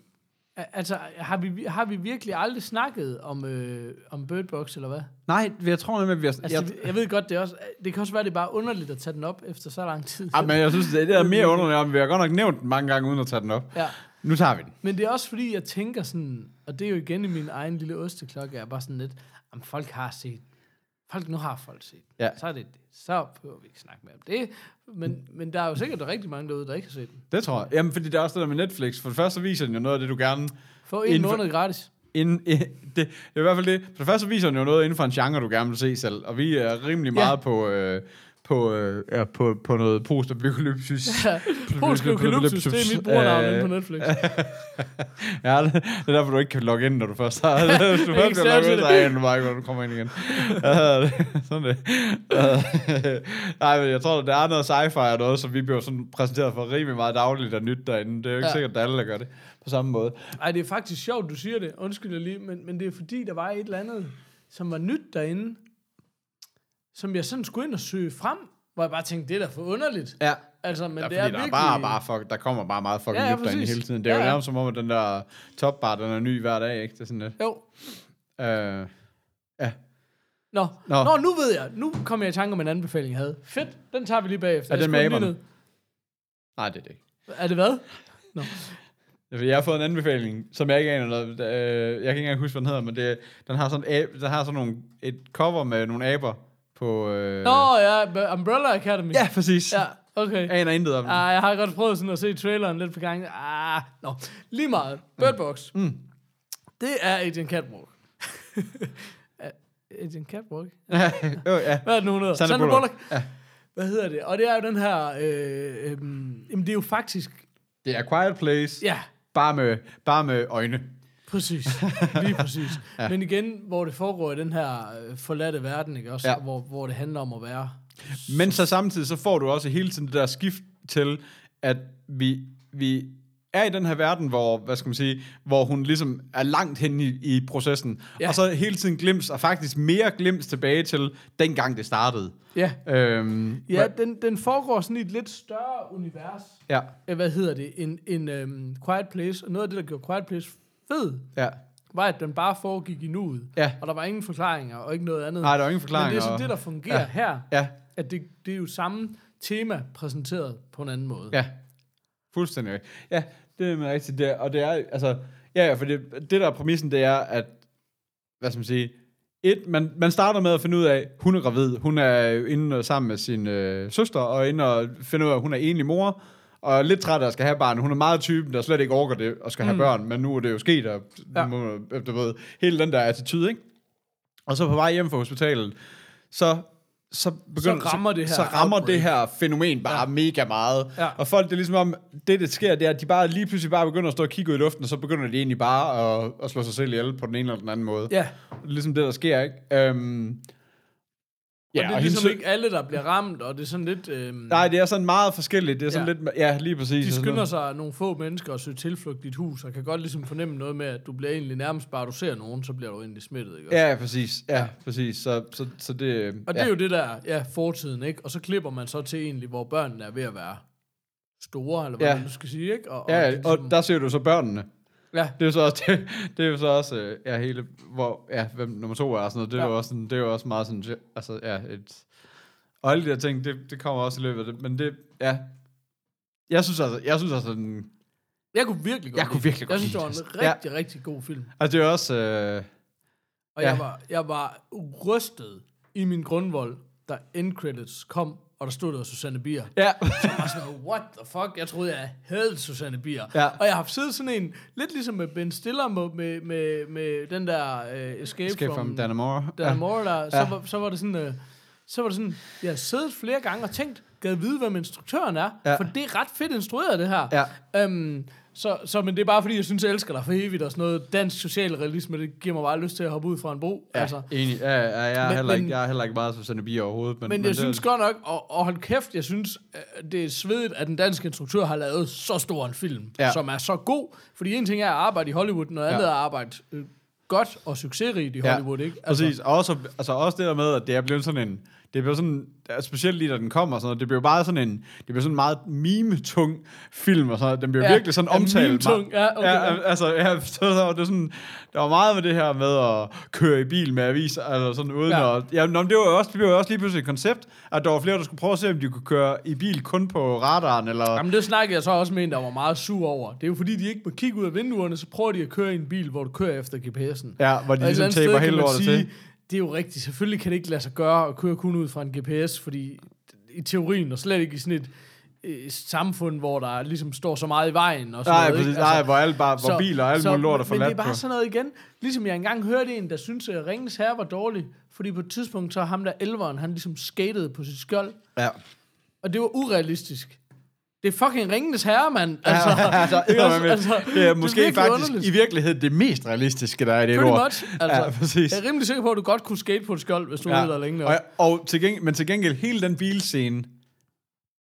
Altså, har vi, har vi virkelig aldrig snakket om, øh, om Bird Box, eller hvad? Nej, jeg tror nemlig, at vi har... Altså, jeg, jeg, ved godt, det er også... Det kan også være, det er bare underligt at tage den op efter så lang tid. ja, men jeg synes, det, det er mere underligt, om vi har godt nok nævnt den mange gange, uden at tage den op. Ja. Nu tager vi den. Men det er også fordi, jeg tænker sådan, og det er jo igen i min egen lille osteklokke, jeg er bare sådan lidt, om folk har set, folk nu har folk set, Ja. så er det det. Så behøver vi ikke snakke mere om det. Men, men der er jo sikkert rigtig mange derude, der ikke har set den. Det tror jeg. Jamen, fordi det er også det der med Netflix. For det første viser den jo noget af det, du gerne... Få en Inden for- måned gratis. Inden, [laughs] det, det er i hvert fald det. For det første viser den jo noget inden for en genre, du gerne vil se selv. Og vi er rimelig Ja. meget på, øh, på, øh, ja, på, på noget post-apokalypsis. [laughs] Polsk Eukalyptus, det er mit brugernavn Øh, på Netflix. [laughs] Ja, det, det er derfor, du ikke kan logge ind, når du først har... [laughs] Du først kan logge ind, så aner du bare du kommer ind igen. Sådan det. Nej, men jeg tror, der er noget sci-fi og noget, som vi bliver sådan præsenteret for rimelig meget dagligt og nyt derinde. Det er jo ikke Ja. sikkert, at alle der gør det på samme måde. Ej, det er faktisk sjovt, du siger det. Undskyld jeg lige, men, men det er fordi, der var et eller andet, som var nyt derinde, som jeg sådan skulle ind og søge frem, hvor jeg bare tænkte, det er da for underligt. Ja. Altså, men Ja, det er der, virkelig... er bare, bare fuck, der kommer bare meget fucking Ja, ja, derinde præcis. hele tiden. Det er Ja, jo ja. nærmest som om, at den der topbar, den er ny hver dag, ikke? Det er sådan lidt. Jo. Øh, ja. Nå. Nå. Nå. Nu ved jeg. Nu kommer jeg i tanke om en anbefaling, jeg havde. Fedt, den tager vi lige bagefter. Er Jeg det med aberne? Nej, det er det ikke. Er det hvad? Nå. Jeg har fået en anbefaling, som jeg ikke aner noget. Øh, Jeg kan ikke engang huske, hvad den hedder, men det, den har sådan, den har sådan nogle, et cover med nogle aber på... Øh, Nå ja, Umbrella Academy. Ja, præcis. Ja, okay. Jeg aner intet om den. Ah, jeg har godt prøvet sådan at se traileren lidt på gang. Ah, nå. Lige meget. Bird Box. Mm. Det er Agent Catwalk. [laughs] Agent Catwalk? [laughs] jo, ja. Hvad er det nu, hun hedder? Sandra Sandra Bullock. Bullock. Hvad hedder det? Og det er jo den her... Øh, øh, jamen, det er jo faktisk... Det er Quiet Place. Ja, bare med, bare med øjne. Præcis, lige præcis. [laughs] ja. Men igen, hvor det foregår i den her øh, forladte verden, ikke også? Ja. Hvor, hvor det handler om at være. Men så samtidig, så får du også hele tiden det der skift til, at vi, vi er i den her verden, hvor, hvad skal man sige, hvor hun ligesom er langt hen i, i processen, ja. Og så hele tiden glims, og faktisk mere glims tilbage til dengang det startede. Ja, Øhm, ja den, den foregår sådan i et lidt større univers. ja, Hvad hedder det? En, en um, Quiet Place. Og noget af det, der gjorde Quiet Place fed, ja. var, at den bare foregik i nuet. Ja. Og der var ingen forklaringer og ikke noget andet. Nej, der er jo ingen forklaring. Men det er så og- det, der fungerer Ja. her. Ja, At det, det er jo samme tema præsenteret på en anden måde. ja. Fuldstændig. Ja, det er rigtigt. Det, og det er, altså, ja, ja, for det, det der er præmissen, det er, at, hvad skal man sige, et, man, man starter med at finde ud af, hun er gravid. Hun er inde sammen med sin øh, søster, og inde og finde ud af, at hun er enlig mor, og er lidt træt af at skal have barn. Hun er meget typen, der slet ikke orker det, og skal have Mm. børn, men nu er det jo sket, og ja. Må, du ved, hele den der attitude, ikke? Og så på vej hjem fra hospitalet, så så, begynder, rammer det her så rammer outbreak. det her fænomen bare ja. mega meget. Ja. Og folk, det er ligesom om, det der sker, det er, at de bare lige pludselig bare begynder at stå og kigge ud i luften, og så begynder de egentlig bare at, at slå sig selv ihjel på den ene eller den anden måde. ja. Det ligesom det, der sker, ikke? Øhm, Ja, og det er hendes ligesom sø- ikke alle, der bliver ramt, og det er sådan lidt... Øhm, Nej, det er sådan meget forskelligt. Det er sådan Ja. lidt... Ja, lige præcis. de og skynder sig nogle få mennesker at søge tilflugt i dit hus, og kan godt ligesom fornemme noget med, at du bliver egentlig nærmest bare, du ser nogen, så bliver du egentlig smittet, ikke? Ja, præcis. Ja, præcis. Så, så, så det... Og det ja. er jo det der, ja, fortiden, ikke? Og så klipper man så til egentlig, hvor børnene er ved at være store, eller hvad Ja. ja. man nu skal sige, ikke? Og, Ja, det og, ligesom- og der ser du så børnene. Ja, Det er jo så også, det, det er jo så også øh, ja, hele, hvor, ja, hvem nummer to er og sådan noget, det er Ja. jo også, sådan, det er jo også meget sådan, altså, ja, et, og alle de der ting, det, det kommer også i løbet af det, men det, ja, jeg synes altså, jeg synes altså, den, jeg kunne virkelig godt Jeg kunne virkelig godt Jeg synes, det var en. Ja. rigtig, rigtig god film. altså det er også, øh, Og Ja. jeg, var, jeg var rystet i min grundvold, da end credits kom, og der stod der Susanne Bier. ja, Jeg var sådan, what the fuck? Jeg troede, jeg havde Susanne Bier. Ja. Og jeg har siddet sådan en, lidt ligesom med Ben Stiller med, med, med, med den der uh, Escape, Escape from, from Dannemora. Dan ja. Der, så, Ja. var, så var det sådan, uh, så var det sådan, jeg har siddet flere gange og tænkt, gad vide, hvem instruktøren er, Ja. for det er ret fedt instrueret, det her. Ja. Um, så, så, men det er bare fordi, jeg synes, jeg elsker dig for evigt, og sådan noget dansk socialrealisme, det giver mig bare lyst til at hoppe ud fra en bro. Ja, Altså. enig. Ja, ja, jeg, er Men- heller ikke, men- jeg er heller ikke meget Susanne Bier overhovedet. Men, Men jeg det, synes godt nok, og, og hold kæft, jeg synes, øh, det er svedigt, at den danske instruktør har lavet så stor en film, Ja. ja. som er så god. Fordi en ting er at arbejde i Hollywood, noget andet Ja. er at arbejde øh, godt og succesrigt i Ja, Hollywood, ikke? Præcis, og også, altså også det der med, at det er blevet sådan en, det bliver sådan, altså specielt lige da den kommer, og sådan noget, det bliver bare sådan en, det bliver sådan en meget mime-tung film, og sådan noget. den bliver Ja, virkelig sådan ja, omtalt. meme-tung, ja, okay, ja, altså, ja, [laughs] så, så, var det sådan, der var meget med det her med at køre i bil med aviser, eller sådan uden Ja. at, ja, nå, men det var også, det blev også lige pludselig et koncept, at der var flere, der skulle prøve at se, om de kunne køre i bil kun på radaren, eller, Jamen det snakkede jeg så også med en, der var meget sur over. Det er jo fordi, de ikke må kigge ud af vinduerne, så prøver de at køre i en bil, hvor du kører efter GPS'en. ja, hvor de Og ligesom taber hele lortet til. Det er jo rigtigt. Selvfølgelig kan det ikke lade sig gøre at køre kun ud fra en GPS, fordi i teorien, og slet ikke i sådan et øh, samfund, hvor der ligesom står så meget i vejen. Og sådan Nej, noget, ikke? nej, hvor, alle bare, hvor biler og alle mulige lort er Men det er forladt bare på. sådan noget igen. Ligesom jeg engang hørte en, der syntes, at Ringens Herre var dårlig, fordi på et tidspunkt, så ham der elveren, han ligesom skatede på sit skjold, Ja. og det var urealistisk. Det er fucking Ringenes Herre, mand. Altså, [laughs] altså, ikke også? altså, Altså, det er det er måske faktisk underligt. i virkeligheden det mest realistiske, der er i det Pretty ord. much. Altså, Ja, præcis. Jeg er rimelig sikker på, at du godt kunne skate på et skjold, hvis du ja. Der længe. Og, og til gengæld, men til gengæld, hele den bilscene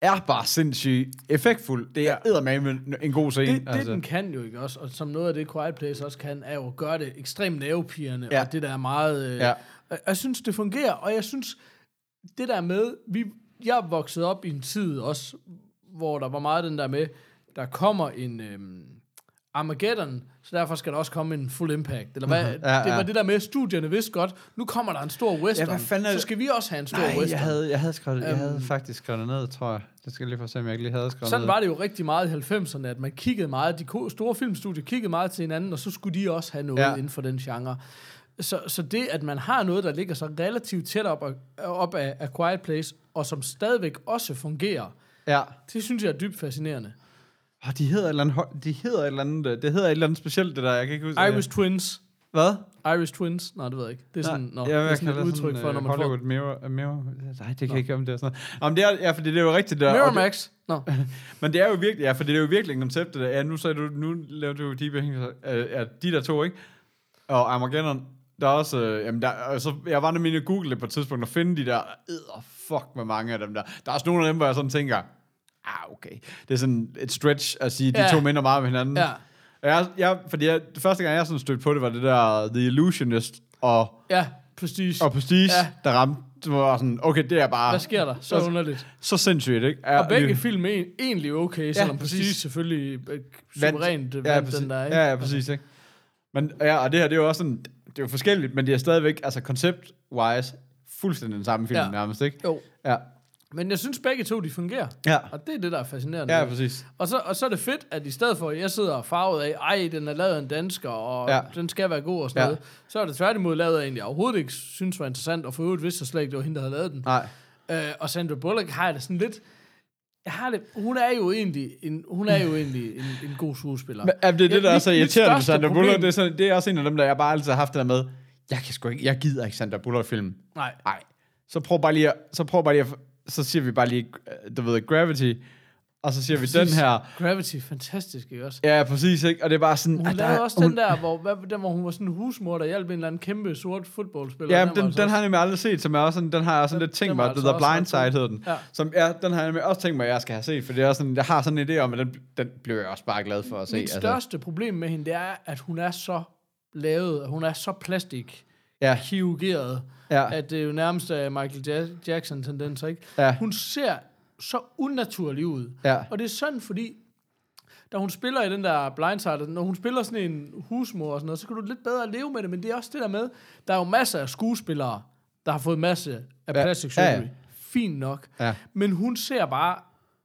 er bare sindssygt effektfuld. Det er eddermame en god scene. Det, det altså. den kan jo ikke også, og som noget af det Quiet Place også kan, er jo at gøre det ekstremt nervepirrende, ja. Og det der er meget... Øh, Ja. og Jeg synes, det fungerer, og jeg synes, det der med... Vi, jeg er vokset op i en tid også, hvor der var meget den der med, der kommer en øhm, Armageddon, så derfor skal der også komme en Full Impact. Eller hvad? Ja, Det var ja. det der med, studierne vidste godt, nu kommer der en stor western, hvad fanden er så skal vi også have en stor Nej, western. jeg havde, jeg havde, skrevet, jeg havde Øhm. faktisk skrevet det ned, tror jeg. Det skal jeg lige få se, om jeg ikke lige havde skrevet Sådan ned. var det jo rigtig meget i 90'erne, at man kiggede meget, de store filmstudier kiggede meget til hinanden, og så skulle de også have noget ja. Ja. inden for den genre. Så, så det, at man har noget, der ligger så relativt tæt op, op af, af Quiet Place, og som stadigvæk også fungerer, Ja. det synes jeg er dybt fascinerende. Oh, de hedder et eller andet, de hedder et eller andet, øh, det hedder et eller andet specielt, det der, jeg kan ikke huske. Irish Twins. Hvad? Irish Twins? Nej, det ved jeg ikke. Det er sådan, nå, ja, det er sådan et det udtryk for, når man Hollywood får... Mirror, Mirror, nej, det kan jeg ikke om det er sådan noget. Jamen, det er, ja, fordi det er jo rigtigt. Der, og det- Miramax? Nå, [laughs] Men det er jo virkelig, ja, for det er jo virkelig en koncept, ja, nu sagde du, nu laver du jo deep øh, ja, de der to, ikke? Og Armageddon, der er også, øh, jamen der, altså, jeg var nemlig inde og google det på et tidspunkt, og finde de der, æder, fuck med mange af dem der. Der er også nogle af dem, hvor jeg sådan tænker, ah, okay, det er sådan et stretch at sige, de Ja. to minder meget om hinanden. ja. Jeg, jeg, fordi jeg, det første gang, jeg sådan stødte på det, var det der The Illusionist og, Ja, Prestige. og Prestige, Ja. ja. der ramte, det var sådan, okay, det er bare Hvad sker der? Så underligt. så sindssygt, ikke? Er, Og begge film er en- egentlig okay, selvom præcis. Prestige selvfølgelig øh, Vandt. suverænt vandt ja, præcis, den der, ikke? Ja, ja, præcis, ikke? Men, ja, og det her, det er jo også sådan, det er jo forskelligt, men det er stadigvæk, altså concept-wise, fuldstændig den samme film Ja. nærmest, ikke? Jo. Ja. Men jeg synes begge to, de fungerer. Ja. Og det er det, der er fascinerende. Ja, præcis. Og så, og så er det fedt, at i stedet for, at jeg sidder farvet af, ej, den er lavet af en dansker, og ja. Den skal være god og sådan Ja. noget, så er det tværtimod lavet af en, jeg overhovedet ikke synes var interessant, og for øvrigt vidste jeg slet ikke, det var hende, der havde lavet den. Nej. Øh, og Sandra Bullock har jeg det sådan lidt... Jeg har det, hun er jo egentlig en, hun er jo egentlig en, en god skuespiller. Men, ja, det er det, der er så irriterende med Sandra Bullock. Det er, sådan, det er også en af dem, der jeg bare altid har haft det der med, jeg kan sgu ikke, jeg gider ikke Sandra Bullock-film. Nej. Nej. Så prøv bare lige at, så prøv bare lige at, så siger vi bare lige, øh, du ved, Gravity, og så siger vi den her. Gravity, fantastisk, ikke også? Ja, præcis, ikke? Og det er bare sådan... Hun at lavede også den der, hvor, hvad, den, hvor hun var sådan en husmor, der hjalp en eller anden kæmpe sort fodboldspiller. Ja, var den, altså den har jeg nemlig aldrig set, som er også sådan, den har jeg sådan Den- lidt tænkt den mig, altså The Blind Side hedder den. Ja. Som, ja, den har jeg nemlig også tænkt mig, at jeg skal have set, for det er også sådan, jeg har sådan en idé om, at den, den blev jeg også bare glad for at se. Mit største problem med hende, det er, at hun er så lavet, hun er så plastik ja, kirurgeret, ja, at det er jo nærmest uh, Michael ja- Jackson-tendenser, ikke? ja, Hun ser så unaturlig ud. ja, Og det er sådan, fordi da hun spiller i den der blindside, når hun spiller sådan en husmor og sådan noget, så kan du lidt bedre leve med det, men det er også det der med, der er jo masser af skuespillere, der har fået masse af Ja, plastic ja, surgery. ja. Fint nok. ja, Men hun ser bare,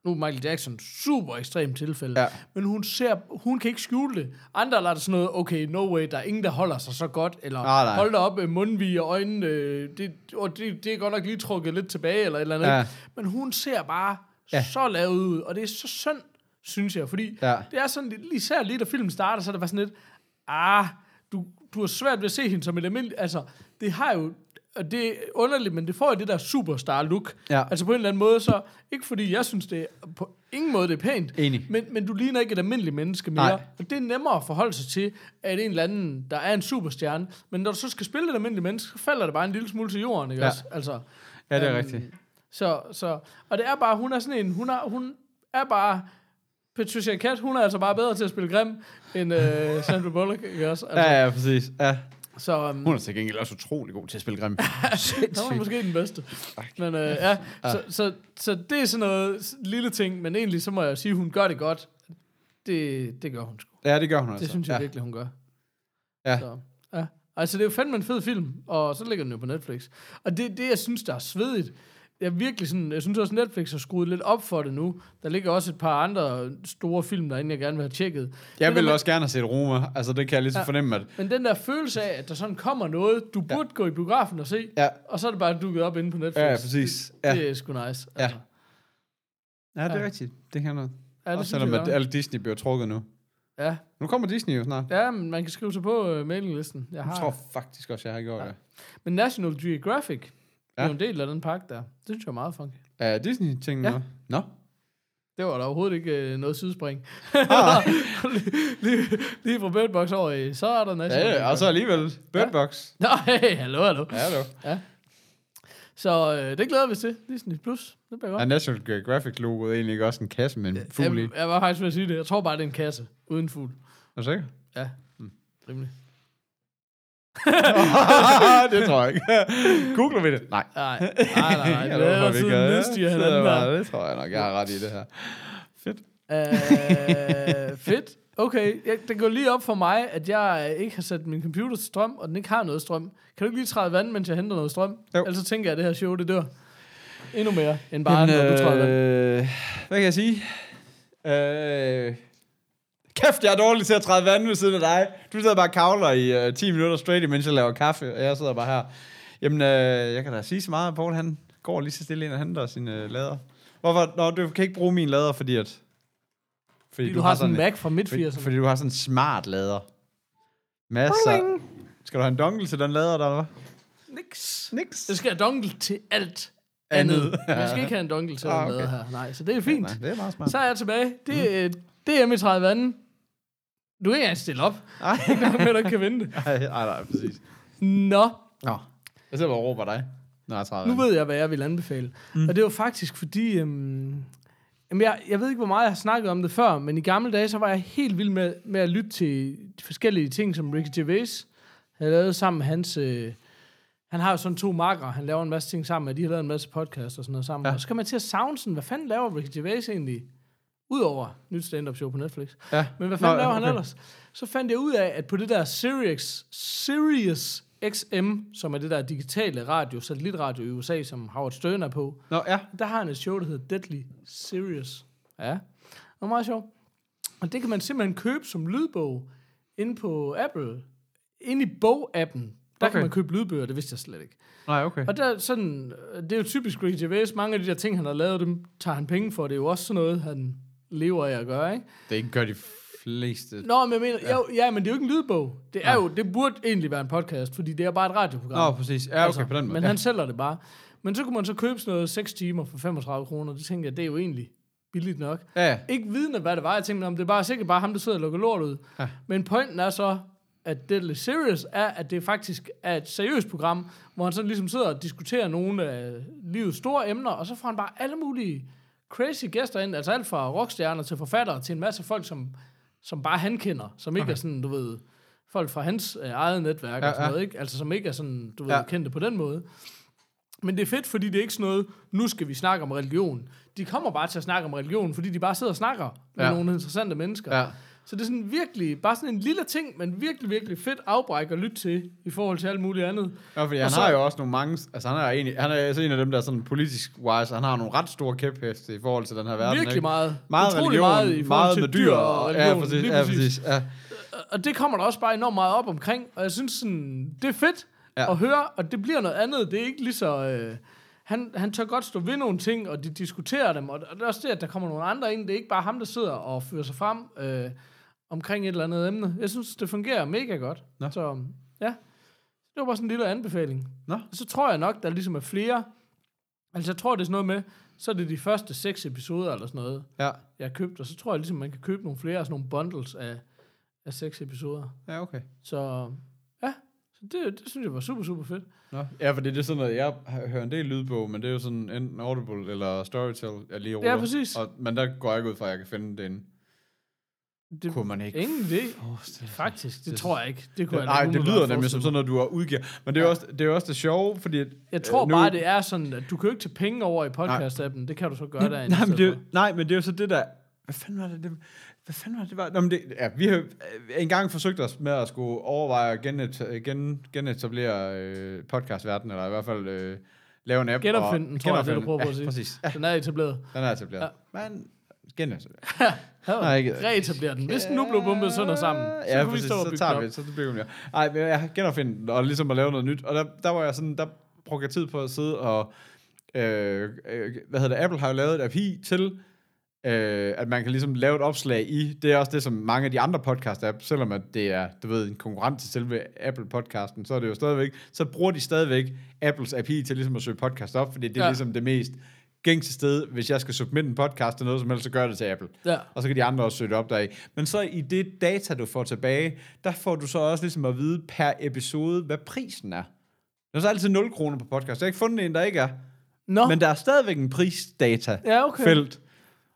nu er Michael Jackson super ekstremt tilfælde, Ja. men hun ser, hun kan ikke skjule det. Andre lader det sådan noget, okay, no way, der er ingen, der holder sig så godt, eller Nej, nej. hold da op, øh, mundvige og øjnene, øh, det, og det, det er godt nok lige trukket lidt tilbage, eller et eller andet. Ja. Men hun ser bare Ja. så lavet ud, og det er så synd, synes jeg, fordi Ja. det er sådan, især lige da filmen starter, så er det bare sådan lidt, ah, du, du har svært ved at se hende som et almindeligt, altså, det har jo, og det er underligt, men det får det der superstar-look. Ja. Altså på en eller anden måde, så, ikke fordi jeg synes, det er, på ingen måde det er pænt, Enig. men, men du ligner ikke et almindeligt menneske mere. Nej. Og det er nemmere at forholde sig til, at en eller anden, der er en superstjerne, men når du så skal spille et almindeligt menneske, så falder det bare en lille smule til jorden, ikke Ja. også? Altså, ja, det er øhm, rigtigt. Så, så, og det er bare, hun er sådan en, hun er, hun er bare, Patricia Cat, hun er altså bare bedre til at spille grim, end øh, Sandra Bullock, ikke også? Altså, Ja, ja, præcis. Ja. Så um, Hun er til gengæld også utrolig god til at spille grim. var [laughs] Sindssygt. måske den bedste. Men øh, ja, så, så, så det er sådan noget lille ting, men egentlig så må jeg sige, hun gør det godt. Det, det gør hun sgu. Ja, det gør hun altså. Det synes jeg ja. virkelig, hun gør. Ja. Så, ja. Altså, det er jo fandme en fed film, og så ligger den jo på Netflix. Og det, det jeg synes, der er svedigt, jeg virkelig sådan, jeg synes også, Netflix har skruet lidt op for det nu. Der ligger også et par andre store film derinde, jeg gerne vil have tjekket. Jeg Det der vil også gerne have set Roma. Altså, det kan jeg lige så Ja. fornemme, at... Men den der følelse af, at der sådan kommer noget, du burde gå i biografen og se, Ja. og så er det bare dukket op inde på Netflix. Ja, ja, præcis. Det, Ja. det er sgu nice. Ja. Altså. Ja, det er Ja. rigtigt. Det kan noget. Ja, det også selvom jeg at alle Disney bliver trukket nu. Ja. Nu kommer Disney jo snart. ja, men man kan skrive sig på uh, mailinglisten. Jeg Jeg har. tror faktisk også, jeg har gjort Ja. det. Men National Geographic ja. Ja. er jo en del af den pakke der. Det synes jeg er meget funky. Er Disney-ting Ja. Nå. Det var der overhovedet ikke uh, noget sidespring. Ah. [laughs] lige, lige, fra Bird Box over i, så er der National Ja, ja, og så alligevel. Bird Box. [laughs] Nå, hey, hallo, hallo. Ja, du. Så øh, det glæder vi os til. Disney Plus. Det bliver godt. Er National Geographic logoet egentlig ikke også en kasse med en fugl i? jeg, jeg var faktisk ved at sige det. Jeg tror bare, det er en kasse uden fugl. Er du sikker? Ja, rimelig. [laughs] det tror jeg ikke. Googler vi det? Nej. Nej, [laughs] nej, nej. det er sådan en Så hinanden er der. Det tror jeg nok, jeg har ret i det her. Fedt. Øh, fedt. Okay, jeg, det går lige op for mig, at jeg ikke har sat min computer til strøm, og den ikke har noget strøm. Kan du ikke lige træde vand, mens jeg henter noget strøm? Jo. Ellers så tænker jeg, at det her show, det dør. Endnu mere, end bare, når du træder vand. øh, hvad kan jeg sige? Øh, kæft, jeg er dårlig til at træde vand ved siden af dig. Du sidder bare og kavler i uh, 10 minutter straight, imens jeg laver kaffe, og jeg sidder bare her. Jamen, øh, jeg kan da sige så meget, at Poul han går lige så stille ind og henter sine øh, lader. Hvorfor? Nå, du kan ikke bruge min lader, fordi at... Fordi du har sådan en Mac fra midt fordi, 80'erne. fordi du har sådan en smart lader. Masser. Skal du have en dongle til den lader, der, hvad? Niks. Niks. Det skal have dongle til alt Andet. jeg skal ikke have en dongle til Ah, okay. okay. her. Nej, så det er fint. Nej, det er meget smart. Så er jeg tilbage. Det, mm. det er m i 30 anden. Du kan ikke engang stille op. Nej, Men du ikke kan vente. [laughs] nej, nej, nej, præcis. Nå, Nå. Jeg ser bare og råber dig. Når jeg nu ved jeg, hvad jeg vil anbefale. Mm. Og det var faktisk fordi... Øhm, jamen jeg, jeg ved ikke, hvor meget jeg har snakket om det før, men i gamle dage, så var jeg helt vild med, med at lytte til de forskellige ting, som Ricky Gervais havde lavet sammen med hans... Øh, han har jo sådan to marker, han laver en masse ting sammen med, de har lavet en masse podcast og sådan noget sammen. Ja. Og så kan man til at savne sådan, hvad fanden laver Ricky Gervais egentlig? Udover nyt stand-up show på Netflix. Ja. Men hvad fanden Nå, laver han okay. ellers? Så fandt jeg ud af, at på det der Sirius, Sirius XM, som er det der digitale radio, satellitradio i USA, som Howard Stern er på, Nå, ja. der har han et show, der hedder Deadly Serious. Ja, det er meget sjovt. Og det kan man simpelthen købe som lydbog inde på Apple. Inde i bogappen, der okay. Kan man købe lydbøger, det vidste jeg slet ikke. Nej, okay. Og der, er sådan, det er jo typisk Ricky Gervais, mange af de der ting, han har lavet, dem tager han penge for. Det er jo også sådan noget, han lever af at gøre, ikke? Det gør de fleste. Nå, men jeg mener, ja. Jo, ja, men det er jo ikke en lydbog. Det er jo, det burde egentlig være en podcast, fordi det er bare et radioprogram. Nå, præcis. Ja, okay, på den måde. Men ja. han sælger det bare. Men så kunne man så købe sådan noget 6 timer for 35 kroner. Det tænkte jeg, det er jo egentlig billigt nok. Ja, ja. Ikke vidende, hvad det var. Jeg tænkte, om det er bare sikkert bare ham, der sidder og lukker lort ud. Ja. Men pointen er så, at Deadly Serious er, at det faktisk er et seriøst program, hvor han sådan ligesom sidder og diskuterer nogle af livets store emner, og så får han bare alle mulige crazy gæster ind, altså alt fra rockstjerner til forfattere til en masse folk, som, som bare han kender, som ikke Okay. er sådan, du ved, folk fra hans øh, eget netværk Ja, og sådan ja. noget, ikke? Altså som ikke er sådan, du ved, Ja. kendte på den måde. Men det er fedt, fordi det er ikke sådan noget, nu skal vi snakke om religion. De kommer bare til at snakke om religion, fordi de bare sidder og snakker med Ja. nogle interessante mennesker. Ja. Så det er sådan virkelig, bare sådan en lille ting, men virkelig, virkelig fedt afbræk at lytte til, i forhold til alt muligt andet. Ja, fordi han Og så- har jo også nogle mange... Altså, han er, egentlig, han er altså en af dem, der er sådan politisk wise. Han har nogle ret store kæpheste i forhold til den her verden. Virkelig ikke? meget. Meget religion, meget i meget med dyr og religion. Ja, præcis. Ja, præcis. Ja. Og det kommer der også bare enormt meget op omkring, og jeg synes sådan, det er fedt Ja. at høre, og det bliver noget andet. Det er ikke lige så... Øh, han, han tør godt stå ved nogle ting, og de diskuterer dem, og det er også det, at der kommer nogle andre ind. Det er ikke bare ham, der sidder og fører sig frem øh, omkring et eller andet emne. Jeg synes, det fungerer mega godt. Nå. Så ja, det var bare sådan en lille anbefaling. Nå. Og så tror jeg nok, der ligesom er flere. Altså jeg tror, det er sådan noget med, så er det de første seks episoder eller sådan noget, Ja. jeg har købt, og så tror jeg ligesom, man kan købe nogle flere, sådan nogle bundles af, af seks episoder. Ja, okay. Så ja, så det, det synes jeg var super, super fedt. Nå. Ja, fordi det er sådan noget, jeg hører en del lydbog, men det er jo sådan enten Audible eller Storytel, jeg lige ruller. præcis. Og, men der går jeg ikke ud fra, at jeg kan finde det inde. Det, Kunne man ikke Ingen idé. forestille sig. Faktisk, det Det- tror jeg ikke. Det kunne Det, jeg nej, det umiddelbart lyder nemlig som sådan noget, du har udgiver. Men det er, jo også, det er også det sjove, fordi... At, Jeg tror øh, bare, det er sådan, at du kan jo ikke tage penge over i podcast-appen. Det kan du så gøre nej, derinde. nej, men det, er nej, men det er jo så det der... Hvad fanden var det? det hvad fanden var det, var? Nå, men det, ja, vi har øh, engang forsøgt os med at skulle overveje at genet, gen, genetablere øh, podcastverdenen, eller i hvert fald øh, lave en app. Genopfinde den, og- tror jeg, det du prøver på at sige. Ja, præcis. Ja, Den er etableret. den er etableret. Ja. Men genetableret. Ja, Nej, [laughs] ikke- reetablere den. Hvis den nu blev bumpet sønder sammen, så ja, kunne vi præcis, stå og så bygge tager den vi, op. så det bliver vi Nej, men jeg genopfinde den, og ligesom at lave noget nyt. Og der, der var jeg sådan, der brugte jeg tid på at sidde og, øh, øh, hvad hedder det, Apple har jo lavet et API til, øh, at man kan ligesom lave et opslag i, det er også det, som mange af de andre podcast-apps, selvom at det er, du ved, en konkurrent til selve Apple-podcasten, så er det jo stadigvæk, så bruger de stadigvæk Apples API til ligesom at søge podcast op, fordi det er ja. ligesom det mest gængse sted, hvis jeg skal submitte en podcast til noget som helst, så gør det til Apple. Ja. Og så kan de andre også søge det op deri. Men så i det data, du får tilbage, der får du så også ligesom at vide per episode, hvad prisen er. Der er så altid 0 kroner på podcast. Jeg har ikke fundet en, der ikke er. Nå, Men der er stadigvæk en prisdata ja, okay. felt.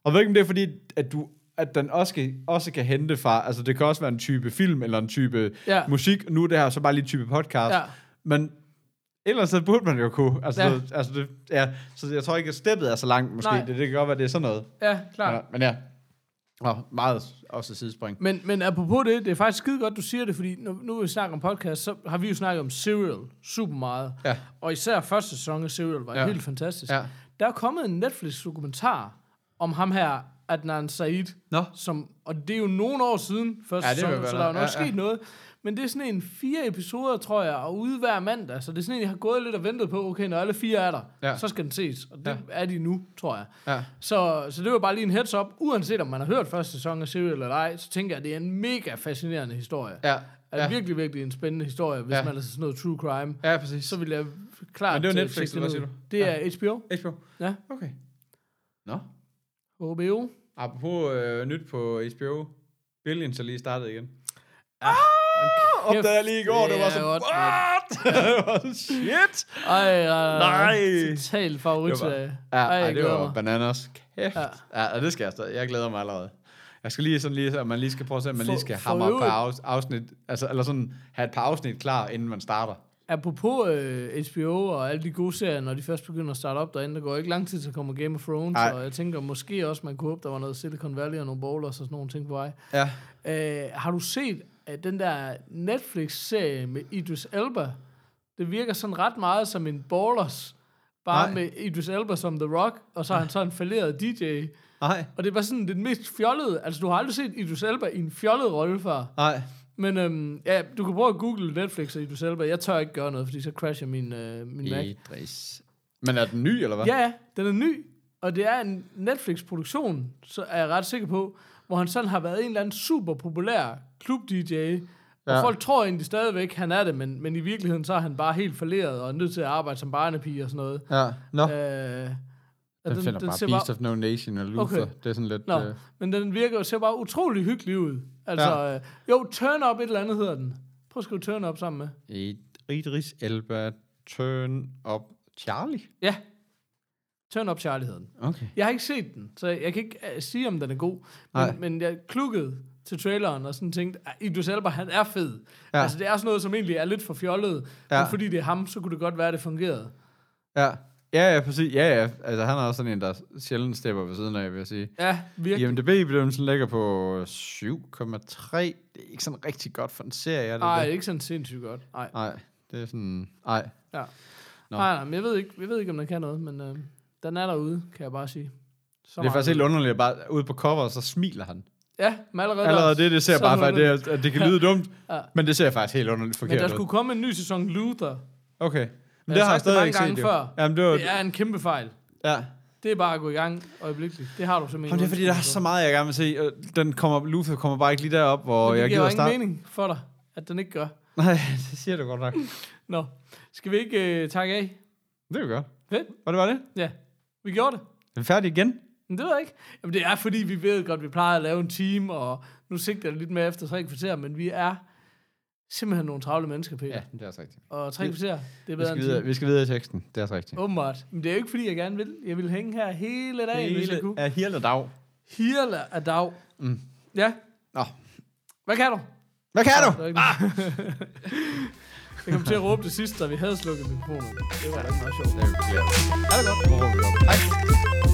Og jeg ved ikke, om det er fordi, at du at den også kan, også kan hente fra, altså det kan også være en type film, eller en type Ja. musik, nu er det her så bare lige en type podcast, Ja. men ellers så burde man jo kunne, altså, Ja. ja. altså det, ja, så jeg tror ikke, at steppet er så langt, måske, Nej. det, det kan godt være, det er sådan noget. Ja, klart. Ja, men ja, og meget også sidespring. Men, men apropos det, det er faktisk skide godt, du siger det, fordi nu, nu vi snakker om podcast, så har vi jo snakket om Serial super meget. Ja. Og især første sæson af Serial var. Ja. helt fantastisk. Ja. Der er kommet en Netflix-dokumentar om ham her, Adnan Said, Nå. som, og det er jo nogle år siden første Ja, sæson, så der er jo nok Ja, ja. sket noget. Men det er sådan en fire episoder, tror jeg, og ude hver mandag. Så det er sådan en, jeg har gået lidt og ventet på, okay, når alle fire er der, Ja. så skal den ses. Og det Ja. er de nu, tror jeg. Ja. Så, så det var bare lige en heads up. Uanset om man har hørt første sæson af Serial eller ej, så tænker jeg, at det er en mega fascinerende historie. Ja. Er Ja. virkelig, virkelig en spændende historie, hvis Ja. man er til sådan noget true crime. Ja, præcis. Så vil jeg klart... Men det er Netflix, eller hvad siger ud. Det er HBO. HBO? Ja. Okay. Nå. HBO. Apropos øh, nyt på HBO. Billions er lige startet igen. Kæft, Opdagede jeg lige i går, det var er sådan, what? [laughs] det var sådan, shit. Ej, ej, Nej. Total favorit. Det var- øh. Ja, Ej, ej, det var mig. bananas. Kæft. Ja. Ja. det skal jeg stadig. Jeg glæder mig allerede. Jeg skal lige sådan lige, at man lige skal prøve at se, at man For- lige skal hamre et par øvrigt- afs- afsnit, altså, eller sådan have et par afsnit klar, inden man starter. Apropos øh, HBO og alle de gode serier, når de først begynder at starte op derinde, der går ikke lang tid, så kommer Game of Thrones, Ej. og jeg tænker måske også, man kunne håbe, der var noget Silicon Valley og nogle bowlers og sådan nogle ting på vej. Ja. Øh, har du set at den der Netflix-serie med Idris Elba? Det virker sådan ret meget som en ballers, bare Nej. med Idris Elba som The Rock, og så er han så en falderet DJ. Nej. Og det var sådan den mest fjollede, altså du har aldrig set Idris Elba i en fjollet rolle før. Nej. Men øhm, ja, du kan prøve at google Netflix og Idris Elba. Jeg tør ikke gøre noget, fordi så crasher min, øh, min Mac. Idris. Men er den ny, eller hvad? Ja, den er ny, og det er en Netflix-produktion, så er jeg ret sikker på, hvor han sådan har været en eller anden super populær klub-DJ, og Ja. folk tror egentlig stadigvæk, han er det, men, men i virkeligheden så er han bare helt falderet og er nødt til at arbejde som barnepige og sådan noget. Ja. Nå. Øh, og den, finder bare Beast of No Nation og Luther. Okay. Det er sådan lidt... Nå, Øh, men den virker jo ser bare utrolig hyggelig ud. Altså, ja. øh, jo, Turn Up et eller andet hedder den. Prøv at skrive Turn Up sammen med. Idris Elba, Turn Up Charlie. Ja. Turn Up Charlie hedder den. Okay. Jeg har ikke set den, så jeg kan ikke uh, sige, om den er god. Men, men jeg klukkede til traileren og sådan tænkte, at Idris Elba, han er fed. Ja. Altså, det er sådan noget, som egentlig er lidt for fjollet. Ja. Men fordi det er ham, så kunne det godt være, at det fungerede. Ja. Ja, ja, præcis. Ja, ja. Altså, han er også sådan en, der sjældent stepper ved siden af, vil jeg sige. Ja, virkelig. IMDb-bedømmelsen ligger på 7,3. Det er ikke sådan rigtig godt for en serie, er det Nej, det er ikke sådan sindssygt godt. Nej, Nej, det er sådan... Nej. ja. Nå. nej, nej, men jeg ved, ikke, jeg ved ikke, om den kan noget, men øh, den er derude, kan jeg bare sige. Så Det er faktisk helt underligt, at bare ude på cover, så smiler han. Ja, men allerede, Allerede der- det, det ser bare noget faktisk, det, at det kan lyde dumt, Ja. men det ser faktisk helt underligt Men forkert der ud. skulle komme en ny sæson Luther. Okay. Men Jeg det har jeg sagt det stadig mange ikke gange set, før. Jamen, det var... Det er en kæmpe fejl. Ja. Det er bare at gå i gang øjeblikkeligt. Det har du simpelthen. Jamen, det er fordi, der er så meget, jeg gerne vil se. og Den kommer, Luther kommer bare ikke lige derop, hvor det jeg giver gider jo at ingen starte. mening for dig, at den ikke gør. [laughs] Nej, det siger du godt nok. [laughs] Nå, skal vi ikke uh, takke af? Det er jo godt. Fedt. Var det var det? Ja, vi gjorde det. Er vi færdige igen? Men det ved jeg ikke. Jamen, det er fordi, vi ved godt, at vi plejer at lave en time, og nu sigter jeg lidt mere efter tre kvarter, men vi er simpelthen nogle travle mennesker, Peter. Ja, det er også rigtigt. Og tre Vi- kvarter, det er Vi bedre skal, end videre, vi skal videre i teksten. Det er også rigtigt. Åbenbart. Men det er jo ikke, fordi jeg gerne vil. Jeg vil hænge her hele dagen, hvis jeg kunne. er hele dag. Hirle af dag. Mm. Ja. Nå. Hvad kan du? Hvad kan du? er noget. jeg kom til at råbe det sidste, da vi havde slukket mikrofonen. Det var da ikke meget sjovt. Ja, Er det godt? Hej.